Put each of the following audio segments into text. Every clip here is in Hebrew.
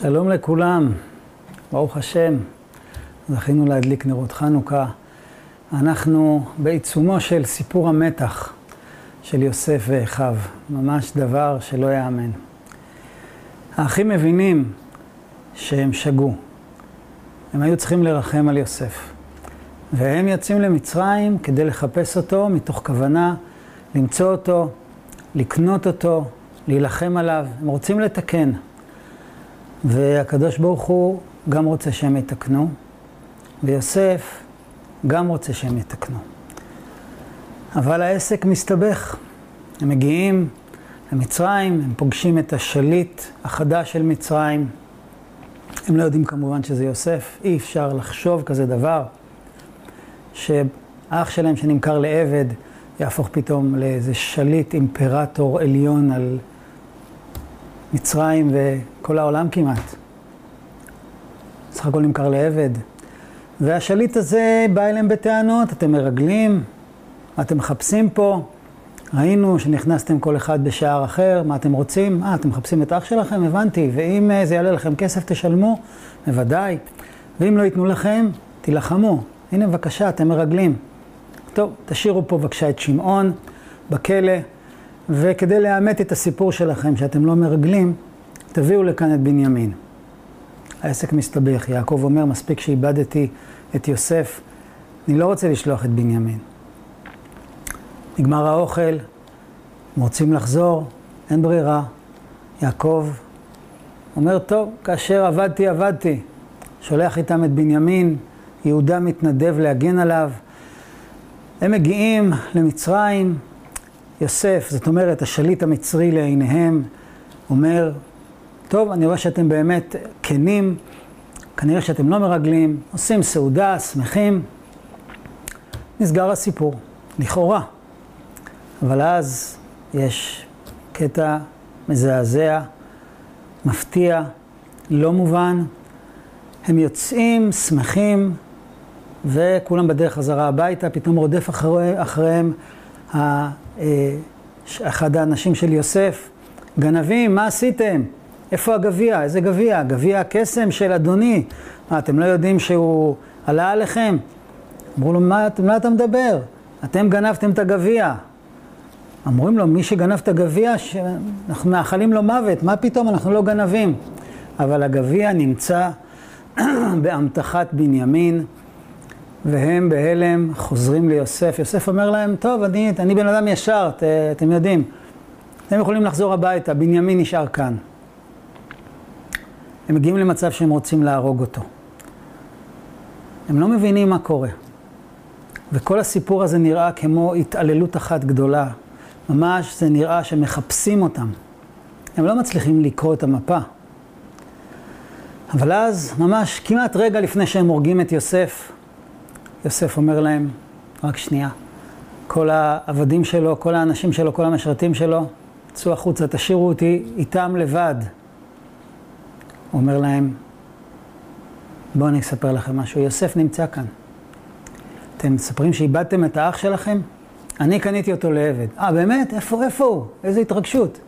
שלום לכולם, ברוך השם, זכינו להדליק נרות חנוכה. אנחנו בעיצומו של סיפור המתח של יוסף ואחיו, ממש דבר שלא ייאמן. האחים מבינים שהם שגו, הם היו צריכים לרחם על יוסף. והם יוצאים למצרים כדי לחפש אותו מתוך כוונה למצוא אותו, לקנות אותו, להילחם עליו, הם רוצים לתקן. והקדוש ברוך הוא גם רוצה שהם יתקנו, ויוסף גם רוצה שהם יתקנו. אבל העסק מסתבך. הם מגיעים למצרים, הם פוגשים את השליט החדש של מצרים. הם לא יודעים כמובן שזה יוסף, אי אפשר לחשוב כזה דבר, שאח שלהם שנמכר לעבד יהפוך פתאום לאיזה שליט אימפרטור עליון על מצרים וכל העולם כמעט. סך הכל נמכר לעבד. והשליט הזה בא אליהם בטענות, אתם מרגלים, אתם מחפשים פה? ראינו שנכנסתם כל אחד בשער אחר, מה אתם רוצים? אה, אתם מחפשים את אח שלכם? הבנתי. ואם אה, זה יעלה לכם כסף, תשלמו? בוודאי. ואם לא ייתנו לכם, תילחמו. הנה, בבקשה, אתם מרגלים. טוב, תשאירו פה בבקשה את שמעון בכלא. וכדי לאמת את הסיפור שלכם, שאתם לא מרגלים, תביאו לכאן את בנימין. העסק מסתבך, יעקב אומר, מספיק שאיבדתי את יוסף, אני לא רוצה לשלוח את בנימין. נגמר האוכל, הם רוצים לחזור, אין ברירה. יעקב אומר, טוב, כאשר עבדתי, עבדתי. שולח איתם את בנימין, יהודה מתנדב להגן עליו. הם מגיעים למצרים, יוסף, זאת אומרת, השליט המצרי לעיניהם, אומר, טוב, אני רואה שאתם באמת כנים, כנראה שאתם לא מרגלים, עושים סעודה, שמחים. נסגר הסיפור, לכאורה. אבל אז יש קטע מזעזע, מפתיע, לא מובן. הם יוצאים, שמחים, וכולם בדרך חזרה הביתה, פתאום רודף אחרי, אחריהם אה, אחד האנשים של יוסף, גנבים, מה עשיתם? איפה הגביע? איזה גביע? גביע הקסם של אדוני. מה, אתם לא יודעים שהוא עלה עליכם? אמרו לו, מה, מה אתה מדבר? אתם גנבתם את הגביע. אמרים לו, מי שגנב את הגביע, אנחנו מאחלים לו מוות, מה פתאום, אנחנו לא גנבים. אבל הגביע נמצא באמתחת בנימין, והם בהלם חוזרים ליוסף. יוסף אומר להם, טוב, אני, אני בן אדם ישר, את, אתם יודעים. אתם יכולים לחזור הביתה, בנימין נשאר כאן. הם מגיעים למצב שהם רוצים להרוג אותו. הם לא מבינים מה קורה. וכל הסיפור הזה נראה כמו התעללות אחת גדולה. ממש זה נראה שמחפשים אותם. הם לא מצליחים לקרוא את המפה. אבל אז, ממש כמעט רגע לפני שהם הורגים את יוסף, יוסף אומר להם, רק שנייה, כל העבדים שלו, כל האנשים שלו, כל המשרתים שלו, צאו החוצה, תשאירו אותי איתם לבד. אומר להם, בואו אני אספר לכם משהו, יוסף נמצא כאן. אתם מספרים שאיבדתם את האח שלכם? אני קניתי אותו לעבד. אה, באמת? איפה, איפה הוא? איזו התרגשות.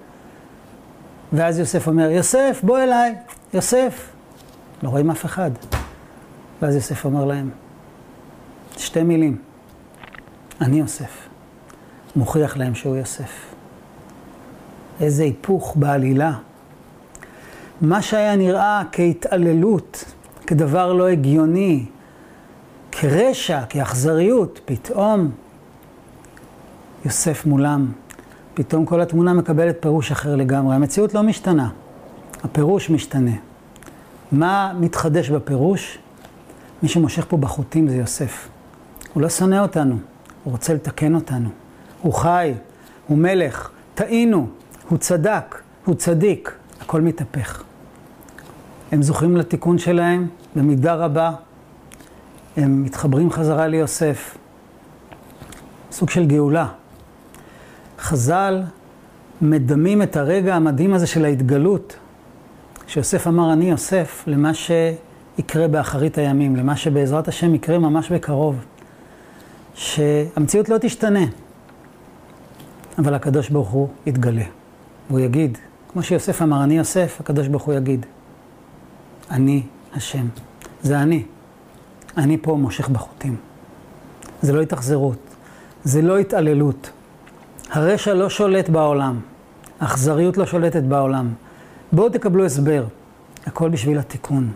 ואז יוסף אומר, יוסף, בוא אליי. יוסף. לא רואים אף אחד. ואז יוסף אומר להם, שתי מילים. אני יוסף. מוכיח להם שהוא יוסף. איזה היפוך בעלילה. מה שהיה נראה כהתעללות, כדבר לא הגיוני, כרשע, כאכזריות, פתאום יוסף מולם. פתאום כל התמונה מקבלת פירוש אחר לגמרי. המציאות לא משתנה, הפירוש משתנה. מה מתחדש בפירוש? מי שמושך פה בחוטים זה יוסף. הוא לא שונא אותנו, הוא רוצה לתקן אותנו. הוא חי, הוא מלך, טעינו, הוא צדק, הוא צדיק, הכל מתהפך. הם זוכים לתיקון שלהם במידה רבה, הם מתחברים חזרה ליוסף. סוג של גאולה. חז"ל מדמים את הרגע המדהים הזה של ההתגלות, שיוסף אמר, אני יוסף, למה שיקרה באחרית הימים, למה שבעזרת השם יקרה ממש בקרוב. שהמציאות לא תשתנה, אבל הקדוש ברוך הוא יתגלה. והוא יגיד, כמו שיוסף אמר, אני יוסף, הקדוש ברוך הוא יגיד, אני השם. זה אני. אני פה מושך בחוטים. זה לא התאכזרות, זה לא התעללות. הרשע לא שולט בעולם, האכזריות לא שולטת בעולם. בואו תקבלו הסבר, הכל בשביל התיקון.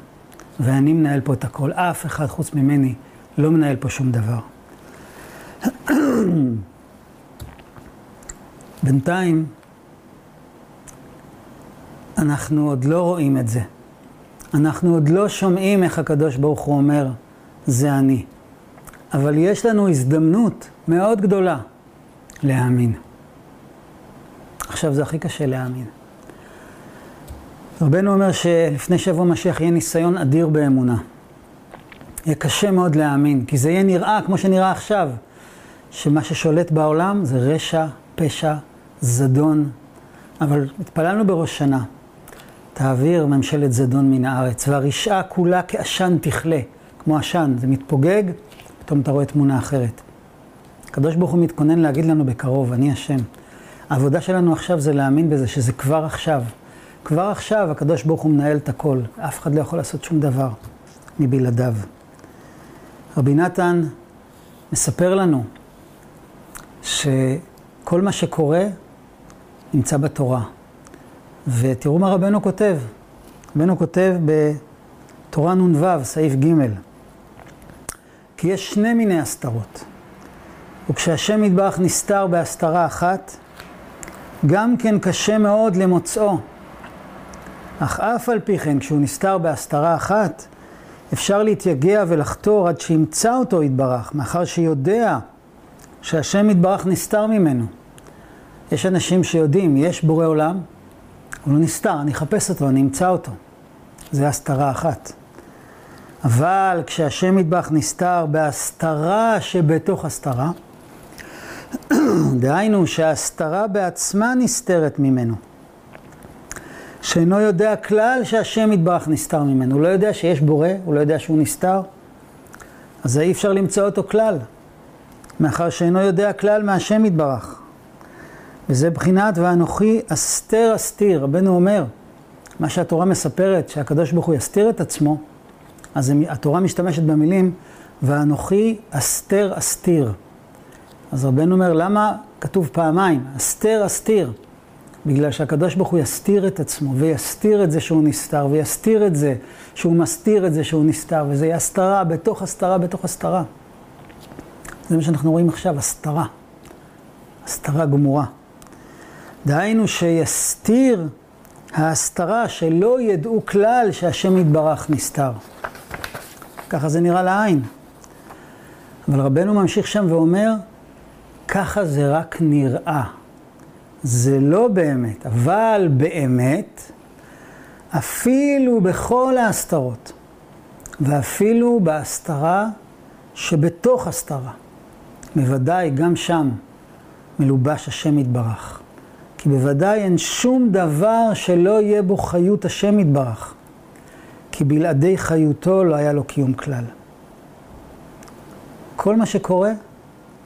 ואני מנהל פה את הכל, אף אחד חוץ ממני לא מנהל פה שום דבר. בינתיים, אנחנו עוד לא רואים את זה. אנחנו עוד לא שומעים איך הקדוש ברוך הוא אומר, זה אני. אבל יש לנו הזדמנות מאוד גדולה להאמין. עכשיו זה הכי קשה להאמין. רבנו אומר שלפני שבוע משיח יהיה ניסיון אדיר באמונה. יהיה קשה מאוד להאמין, כי זה יהיה נראה כמו שנראה עכשיו, שמה ששולט בעולם זה רשע, פשע, זדון. אבל התפללנו בראש שנה, תעביר ממשלת זדון מן הארץ, והרשעה כולה כעשן תכלה, כמו עשן, זה מתפוגג, פתאום אתה רואה תמונה אחרת. הקדוש ברוך הוא מתכונן להגיד לנו בקרוב, אני השם. העבודה שלנו עכשיו זה להאמין בזה, שזה כבר עכשיו. כבר עכשיו הקדוש ברוך הוא מנהל את הכל, אף אחד לא יכול לעשות שום דבר מבלעדיו. רבי נתן מספר לנו שכל מה שקורה נמצא בתורה. ותראו מה רבנו כותב. רבנו כותב בתורה נ"ו, סעיף ג', כי יש שני מיני הסתרות. וכשהשם יתברך נסתר בהסתרה אחת, גם כן קשה מאוד למוצאו. אך אף על פי כן, כשהוא נסתר בהסתרה אחת, אפשר להתייגע ולחתור עד שימצא אותו יתברך, מאחר שיודע שהשם יתברך נסתר ממנו. יש אנשים שיודעים, יש בורא עולם, הוא לא נסתר, אני אחפש אותו, אני אמצא אותו. זה הסתרה אחת. אבל כשהשם יתברך נסתר בהסתרה שבתוך הסתרה, דהיינו שההסתרה בעצמה נסתרת ממנו. שאינו יודע כלל שהשם יתברך נסתר ממנו. הוא לא יודע שיש בורא, הוא לא יודע שהוא נסתר, אז אי אפשר למצוא אותו כלל, מאחר שאינו יודע כלל מהשם יתברך. וזה בחינת ואנוכי אסתר אסתיר. רבנו אומר, מה שהתורה מספרת, שהקדוש ברוך הוא יסתיר את עצמו, אז התורה משתמשת במילים ואנוכי אסתר אסתיר. אז רבנו אומר, למה כתוב פעמיים, אסתר אסתיר? בגלל שהקדוש ברוך הוא יסתיר את עצמו, ויסתיר את זה שהוא נסתר, ויסתיר את זה שהוא מסתיר את זה שהוא נסתר, וזה יהיה הסתרה בתוך הסתרה בתוך הסתרה. זה מה שאנחנו רואים עכשיו, הסתרה. הסתרה גמורה. דהיינו שיסתיר ההסתרה, שלא ידעו כלל שהשם יתברך נסתר. ככה זה נראה לעין. אבל רבנו ממשיך שם ואומר, ככה זה רק נראה. זה לא באמת, אבל באמת, אפילו בכל ההסתרות, ואפילו בהסתרה שבתוך הסתרה, בוודאי גם שם מלובש השם יתברך. כי בוודאי אין שום דבר שלא יהיה בו חיות השם יתברך, כי בלעדי חיותו לא היה לו קיום כלל. כל מה שקורה,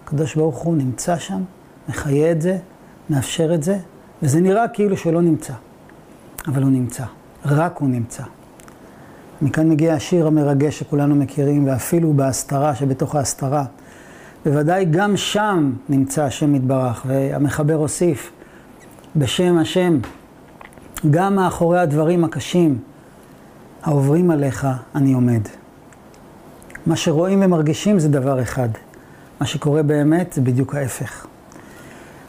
הקדוש ברוך הוא נמצא שם, מחיה את זה, מאפשר את זה, וזה נראה כאילו שהוא לא נמצא, אבל הוא נמצא, רק הוא נמצא. מכאן מגיע השיר המרגש שכולנו מכירים, ואפילו בהסתרה שבתוך ההסתרה. בוודאי גם שם נמצא השם יתברך, והמחבר הוסיף, בשם השם, גם מאחורי הדברים הקשים העוברים עליך אני עומד. מה שרואים ומרגישים זה דבר אחד, מה שקורה באמת זה בדיוק ההפך.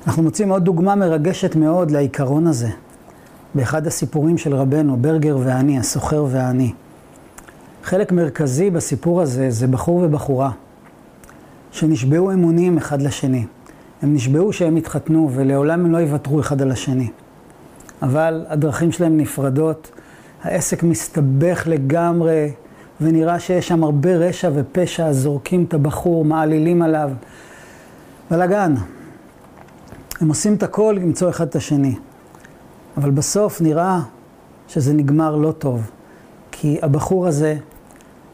אנחנו מוצאים עוד דוגמה מרגשת מאוד לעיקרון הזה, באחד הסיפורים של רבנו, ברגר ואני, הסוחר ואני. חלק מרכזי בסיפור הזה זה בחור ובחורה, שנשבעו אמונים אחד לשני. הם נשבעו שהם יתחתנו ולעולם הם לא יוותרו אחד על השני. אבל הדרכים שלהם נפרדות, העסק מסתבך לגמרי, ונראה שיש שם הרבה רשע ופשע, זורקים את הבחור, מעלילים עליו. בלאגן. הם עושים את הכל למצוא אחד את השני. אבל בסוף נראה שזה נגמר לא טוב. כי הבחור הזה,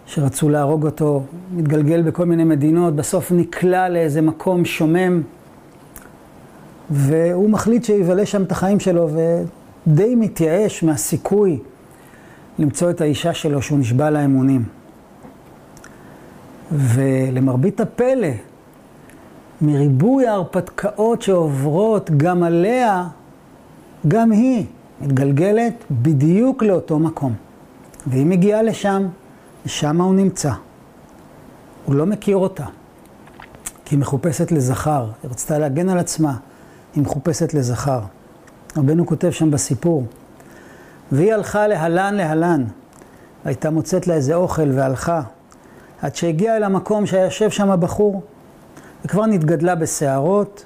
שרצו להרוג אותו, מתגלגל בכל מיני מדינות, בסוף נקלע לאיזה מקום שומם, והוא מחליט שיבלה שם את החיים שלו, ודי מתייאש מהסיכוי למצוא את האישה שלו שהוא נשבע לה אמונים. ולמרבית הפלא, מריבוי ההרפתקאות שעוברות גם עליה, גם היא מתגלגלת בדיוק לאותו מקום. והיא מגיעה לשם, ושם הוא נמצא. הוא לא מכיר אותה, כי היא מחופשת לזכר. היא רצתה להגן על עצמה, היא מחופשת לזכר. רבנו כותב שם בסיפור, והיא הלכה להלן להלן, הייתה מוצאת לה איזה אוכל והלכה, עד שהגיעה אל המקום שהיה יושב שם הבחור, וכבר נתגדלה בשערות,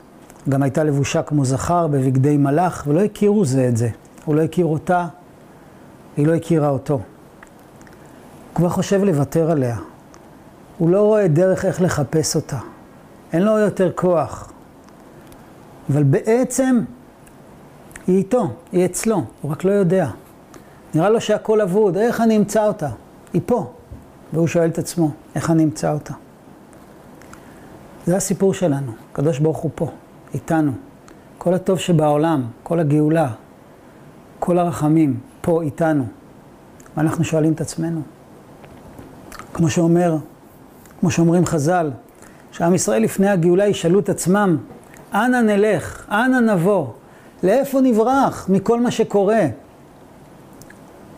גם הייתה לבושה כמו זכר בבגדי מלאך, ולא הכירו זה את זה. הוא לא הכיר אותה, היא לא הכירה אותו. הוא כבר חושב לוותר עליה. הוא לא רואה דרך איך לחפש אותה. אין לו יותר כוח. אבל בעצם היא איתו, היא אצלו, הוא רק לא יודע. נראה לו שהכל אבוד, איך אני אמצא אותה? היא פה. והוא שואל את עצמו, איך אני אמצא אותה? זה הסיפור שלנו, הקדוש ברוך הוא פה, איתנו. כל הטוב שבעולם, כל הגאולה, כל הרחמים, פה איתנו. ואנחנו שואלים את עצמנו. כמו שאומר, כמו שאומרים חז"ל, שעם ישראל לפני הגאולה ישאלו את עצמם, אנה נלך, אנה נבוא, לאיפה נברח מכל מה שקורה?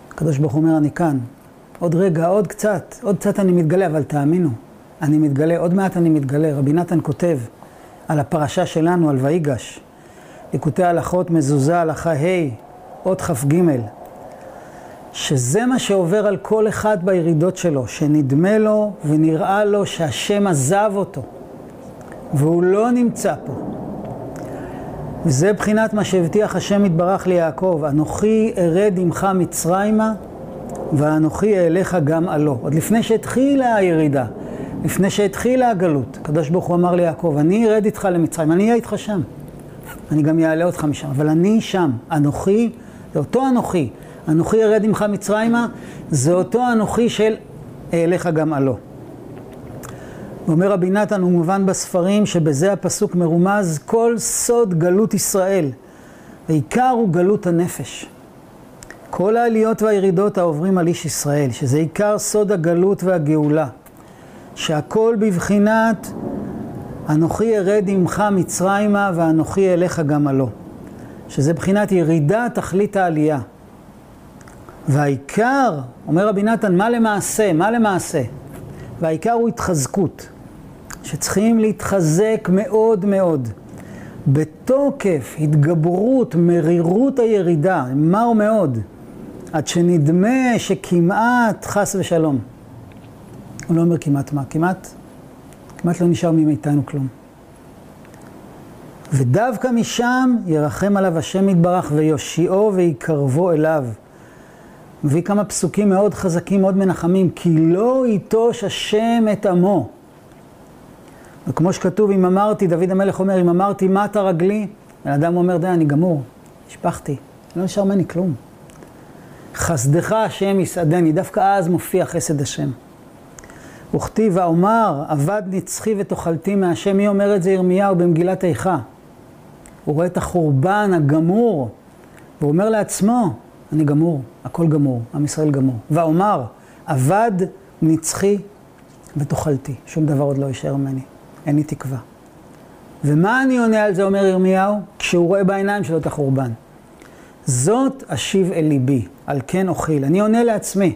הקדוש ברוך הוא אומר, אני כאן. עוד רגע, עוד קצת, עוד קצת אני מתגלה, אבל תאמינו, אני מתגלה, עוד מעט אני מתגלה. רבי נתן כותב על הפרשה שלנו, על ויגש, ליקוטי הלכות מזוזה, הלכה ה', אות כ"ג, שזה מה שעובר על כל אחד בירידות שלו, שנדמה לו ונראה לו שהשם עזב אותו, והוא לא נמצא פה. וזה בחינת מה שהבטיח השם יתברך ליעקב, אנוכי ארד עמך מצרימה, ואנוכי אליך גם עלו. עוד לפני שהתחילה הירידה, לפני שהתחילה הגלות, הקדוש ברוך הוא אמר ליעקב, אני ארד איתך למצרים, אני אהיה איתך שם. אני גם אעלה אותך משם, אבל אני שם, אנוכי, זה אותו אנוכי. אנוכי ירד עמך מצרימה, זה אותו אנוכי של אליך גם עלו. ואומר רבי נתן, הוא מובן בספרים שבזה הפסוק מרומז כל סוד גלות ישראל. העיקר הוא גלות הנפש. כל העליות והירידות העוברים על איש ישראל, שזה עיקר סוד הגלות והגאולה. שהכל בבחינת אנוכי ארד עמך מצרימה ואנוכי אליך גם עלו. שזה בחינת ירידה תכלית העלייה. והעיקר, אומר רבי נתן, מה למעשה? מה למעשה? והעיקר הוא התחזקות. שצריכים להתחזק מאוד מאוד. בתוקף, התגברות, מרירות הירידה, מר מאוד, עד שנדמה שכמעט חס ושלום. הוא לא אומר כמעט מה, כמעט, כמעט לא נשאר מאיתנו כלום. ודווקא משם ירחם עליו השם יתברך ויושיעו ויקרבו אליו. מביא כמה פסוקים מאוד חזקים, מאוד מנחמים, כי לא ייטוש השם את עמו. וכמו שכתוב, אם אמרתי, דוד המלך אומר, אם אמרתי מטה רגלי, בן אדם אומר, די, אני גמור, השפכתי, לא נשאר ממני כלום. חסדך השם יסעדני, דווקא אז מופיע חסד השם. וכתיב האומר, אבד נצחי ותאכלתי מהשם, מי אומר את זה ירמיהו במגילת איכה? הוא רואה את החורבן הגמור, והוא אומר לעצמו, אני גמור, הכל גמור, עם ישראל גמור. ואומר, אבד נצחי ותאכלתי, שום דבר עוד לא יישאר ממני, אין לי תקווה. ומה אני עונה על זה, אומר ירמיהו? כשהוא רואה בעיניים שלו את החורבן. זאת אשיב אל ליבי, על כן אוכיל. אני עונה לעצמי,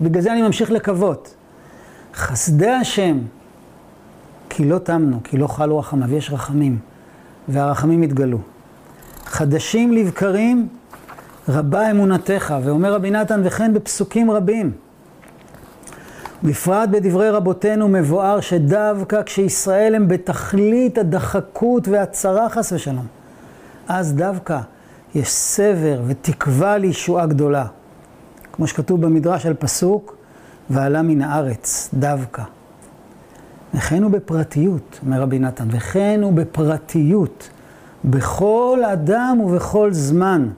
בגלל זה אני ממשיך לקוות. חסדי השם, כי לא תמנו, כי לא חלו רחמיו, יש רחמים, והרחמים יתגלו. חדשים לבקרים, רבה אמונתך, ואומר רבי נתן, וכן בפסוקים רבים. בפרט בדברי רבותינו מבואר שדווקא כשישראל הם בתכלית הדחקות והצרה חס ושלום, אז דווקא יש סבר ותקווה לישועה גדולה. כמו שכתוב במדרש על פסוק, ועלה מן הארץ, דווקא. וכן הוא בפרטיות, אומר רבי נתן, וכן הוא בפרטיות, בכל אדם ובכל זמן.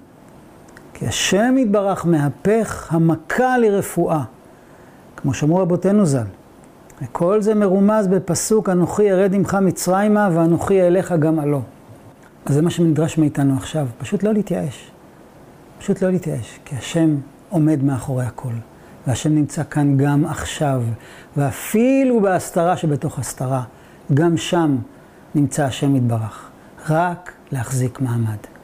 כי השם יתברך מהפך המכה לרפואה, כמו שאמרו רבותינו ז"ל. וכל זה מרומז בפסוק, אנוכי ירד עמך מצרימה ואנוכי אליך גם עלו. אז זה מה שנדרש מאיתנו עכשיו, פשוט לא להתייאש. פשוט לא להתייאש, כי השם עומד מאחורי הכל. והשם נמצא כאן גם עכשיו, ואפילו בהסתרה שבתוך הסתרה, גם שם נמצא השם יתברך. רק להחזיק מעמד.